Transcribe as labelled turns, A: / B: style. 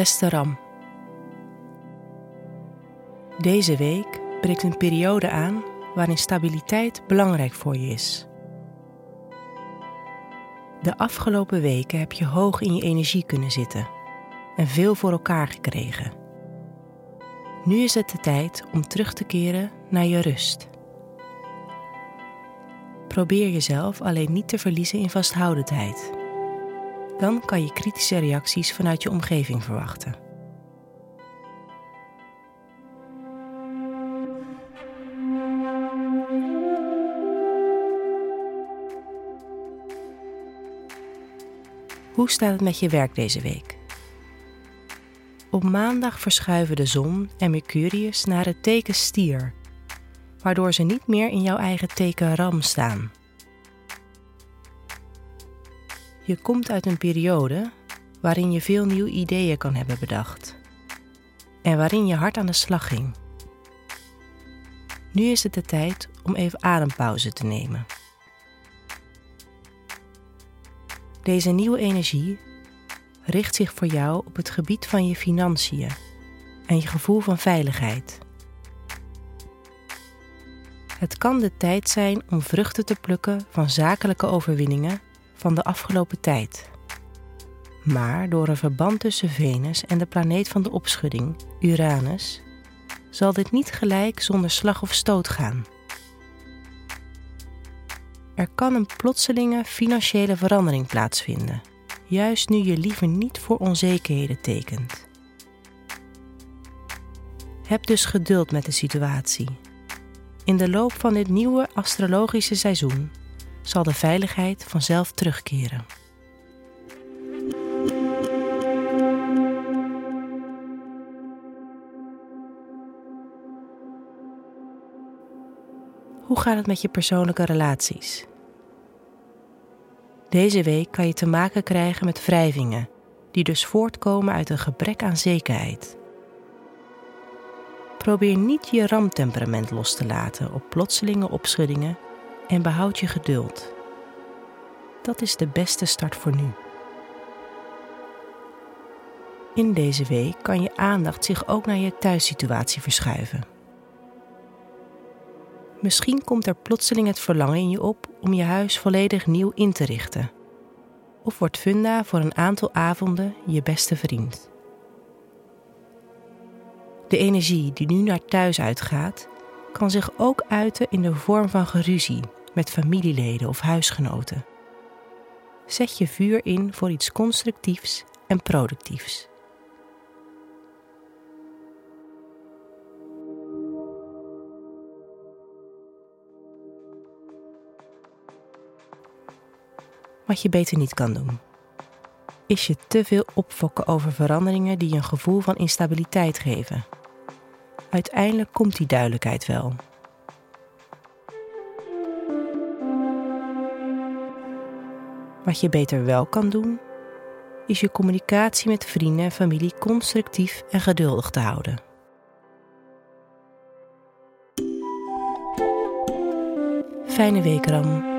A: Beste Ram. Deze week breekt een periode aan waarin stabiliteit belangrijk voor je is. De afgelopen weken heb je hoog in je energie kunnen zitten en veel voor elkaar gekregen. Nu is het de tijd om terug te keren naar je rust. Probeer jezelf alleen niet te verliezen in vasthoudendheid. Dan kan je kritische reacties vanuit je omgeving verwachten. Hoe staat het met je werk deze week? Op maandag verschuiven de zon en Mercurius naar het teken stier, waardoor ze niet meer in jouw eigen teken ram staan. Je komt uit een periode waarin je veel nieuwe ideeën kan hebben bedacht en waarin je hard aan de slag ging. Nu is het de tijd om even adempauze te nemen. Deze nieuwe energie richt zich voor jou op het gebied van je financiën en je gevoel van veiligheid. Het kan de tijd zijn om vruchten te plukken van zakelijke overwinningen van de afgelopen tijd. Maar door een verband tussen Venus en de planeet van de opschudding, Uranus, zal dit niet gelijk zonder slag of stoot gaan. Er kan een plotselinge financiële verandering plaatsvinden, juist nu je liever niet voor onzekerheden tekent. Heb dus geduld met de situatie. In de loop van dit nieuwe astrologische seizoen zal de veiligheid vanzelf terugkeren. Hoe gaat het met je persoonlijke relaties? Deze week kan je te maken krijgen met wrijvingen, die dus voortkomen uit een gebrek aan zekerheid. Probeer niet je ramtemperament los te laten op plotselinge opschuddingen en behoud je geduld. Dat is de beste start voor nu. In deze week kan je aandacht zich ook naar je thuissituatie verschuiven. Misschien komt er plotseling het verlangen in je op om je huis volledig nieuw in te richten. Of wordt Funda voor een aantal avonden je beste vriend. De energie die nu naar thuis uitgaat, kan zich ook uiten in de vorm van geruzie met familieleden of huisgenoten. Zet je vuur in voor iets constructiefs en productiefs. Wat je beter niet kan doen. Is je te veel opfokken over veranderingen die een gevoel van instabiliteit geven. Uiteindelijk komt die duidelijkheid wel. Wat je beter wel kan doen, is je communicatie met vrienden en familie constructief en geduldig te houden. Fijne week, Ram.